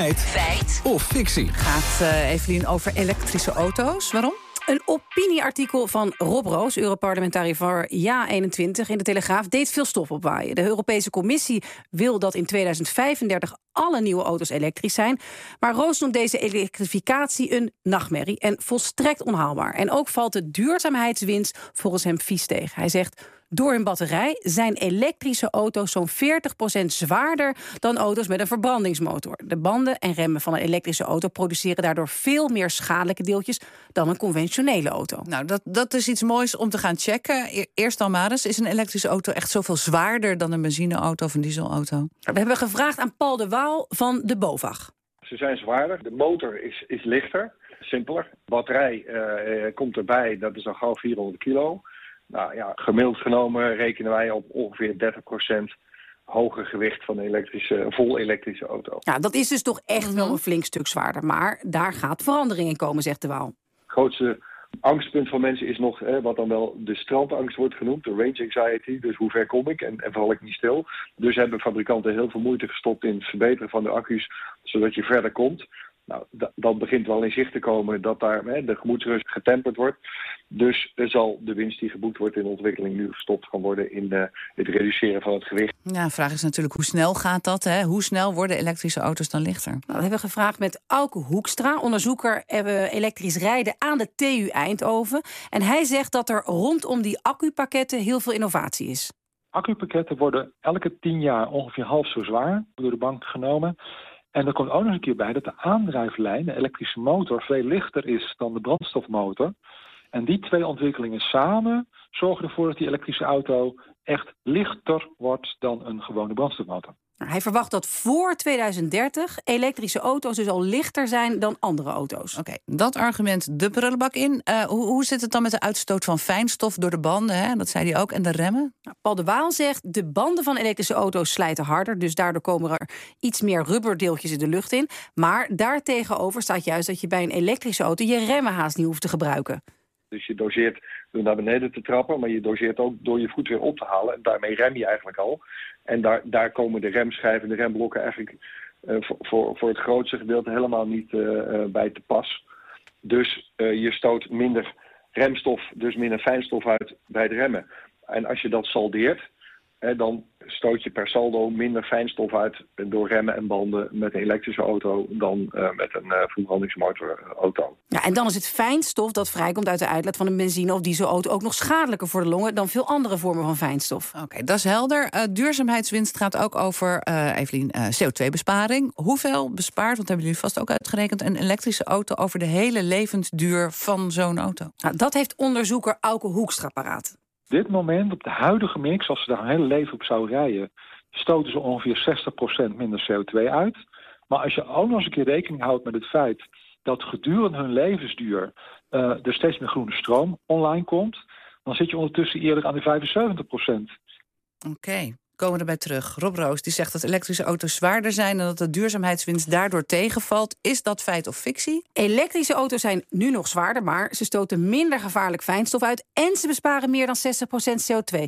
Feit. Feit. Of fictie. Gaat uh, Evelien over elektrische auto's. Waarom? Een opinieartikel van Rob Roos, Europarlementariër voor Ja21 in de Telegraaf, deed veel stof opwaaien. De Europese Commissie wil dat in 2035 alle nieuwe auto's elektrisch zijn. Maar Roos noemt deze elektrificatie een nachtmerrie en volstrekt onhaalbaar. En ook valt de duurzaamheidswinst volgens hem vies tegen. Hij zegt. Door hun batterij zijn elektrische auto's zo'n 40% zwaarder dan auto's met een verbrandingsmotor. De banden en remmen van een elektrische auto produceren daardoor veel meer schadelijke deeltjes dan een conventionele auto. Nou, dat, dat is iets moois om te gaan checken. E-, eerst dan maar eens, is een elektrische auto echt zoveel zwaarder dan een benzineauto of een dieselauto? We hebben gevraagd aan Paul de Waal van de BOVAG. Ze zijn zwaarder, de motor is, is lichter, simpeler. Batterij uh, komt erbij, dat is al gauw 400 kilo. Nou ja, gemiddeld genomen rekenen wij op ongeveer 30% hoger gewicht van een elektrische, vol elektrische auto. Ja, dat is dus toch echt wel een flink stuk zwaarder. Maar daar gaat verandering in komen, zegt de Waal. Het grootste angstpunt van mensen is nog hè, wat dan wel de strandangst wordt genoemd, de range anxiety. Dus hoe ver kom ik en, en val ik niet stil. Dus hebben fabrikanten heel veel moeite gestopt in het verbeteren van de accu's, zodat je verder komt. Nou, dat begint wel in zicht te komen dat daar hè, de gemoedsrust getemperd wordt. Dus er zal de winst die geboekt wordt in de ontwikkeling nu gestopt gaan worden in uh, het reduceren van het gewicht. Ja, de vraag is natuurlijk hoe snel gaat dat? Hè? Hoe snel worden elektrische auto's dan lichter? Nou, we hebben gevraagd met Auke Hoekstra, onderzoeker elektrisch rijden aan de TU Eindhoven. En hij zegt dat er rondom die accupakketten heel veel innovatie is. Accupakketten worden elke tien jaar ongeveer half zo zwaar door de bank genomen. En er komt ook nog een keer bij dat de aandrijflijn, de elektrische motor, veel lichter is dan de brandstofmotor. En die twee ontwikkelingen samen zorgen ervoor dat die elektrische auto echt lichter wordt dan een gewone brandstofmotor. Hij verwacht dat voor 2030 elektrische auto's dus al lichter zijn dan andere auto's. Oké, dat argument de prullenbak in. Uh, hoe, hoe, zit het dan met de uitstoot van fijnstof door de banden? Hè? Dat zei hij ook. En de remmen? Nou, Paul de Waal zegt de banden van elektrische auto's slijten harder. Dus daardoor komen er iets meer rubberdeeltjes in de lucht in. Maar daartegenover staat juist dat je bij een elektrische auto je remmen haast niet hoeft te gebruiken. Dus je doseert door naar beneden te trappen, maar je doseert ook door je voet weer op te halen. En daarmee rem je eigenlijk al. En daar, daar komen de remschijven, de remblokken eigenlijk uh, voor, voor het grootste gedeelte helemaal niet uh, bij te pas. Dus je stoot minder remstof, dus minder fijnstof uit bij het remmen. En als je dat saldeert, dan stoot je per saldo minder fijnstof uit door remmen en banden met een elektrische auto dan uh, met een uh, verbrandingsmotorauto. Ja, en dan is het fijnstof dat vrijkomt uit de uitlaat van een benzine- of dieselauto ook nog schadelijker voor de longen dan veel andere vormen van fijnstof. Oké, dat is helder. Uh, duurzaamheidswinst gaat ook over, Evelien, CO2-besparing. Hoeveel bespaart, want hebben jullie vast ook uitgerekend, een elektrische auto over de hele levensduur van zo'n auto? Nou, dat heeft onderzoeker Auke Hoekstra paraat dit moment, op de huidige mix, als ze daar een hele leven op zouden rijden, stoten ze ongeveer 60% minder CO2 uit. Maar als je ook nog eens een keer rekening houdt met het feit dat gedurende hun levensduur uh, er steeds meer groene stroom online komt, dan zit je ondertussen eerder aan de 75%. Oké komen erbij terug. Rob Roos die zegt dat elektrische auto's zwaarder zijn... en dat de duurzaamheidswinst daardoor tegenvalt. Is dat feit of fictie? Elektrische auto's zijn nu nog zwaarder... maar ze stoten minder gevaarlijk fijnstof uit... en ze besparen meer dan 60% CO2.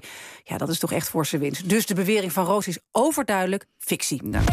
Ja, dat is toch echt forse winst. Dus de bewering van Roos is overduidelijk fictie. Nou.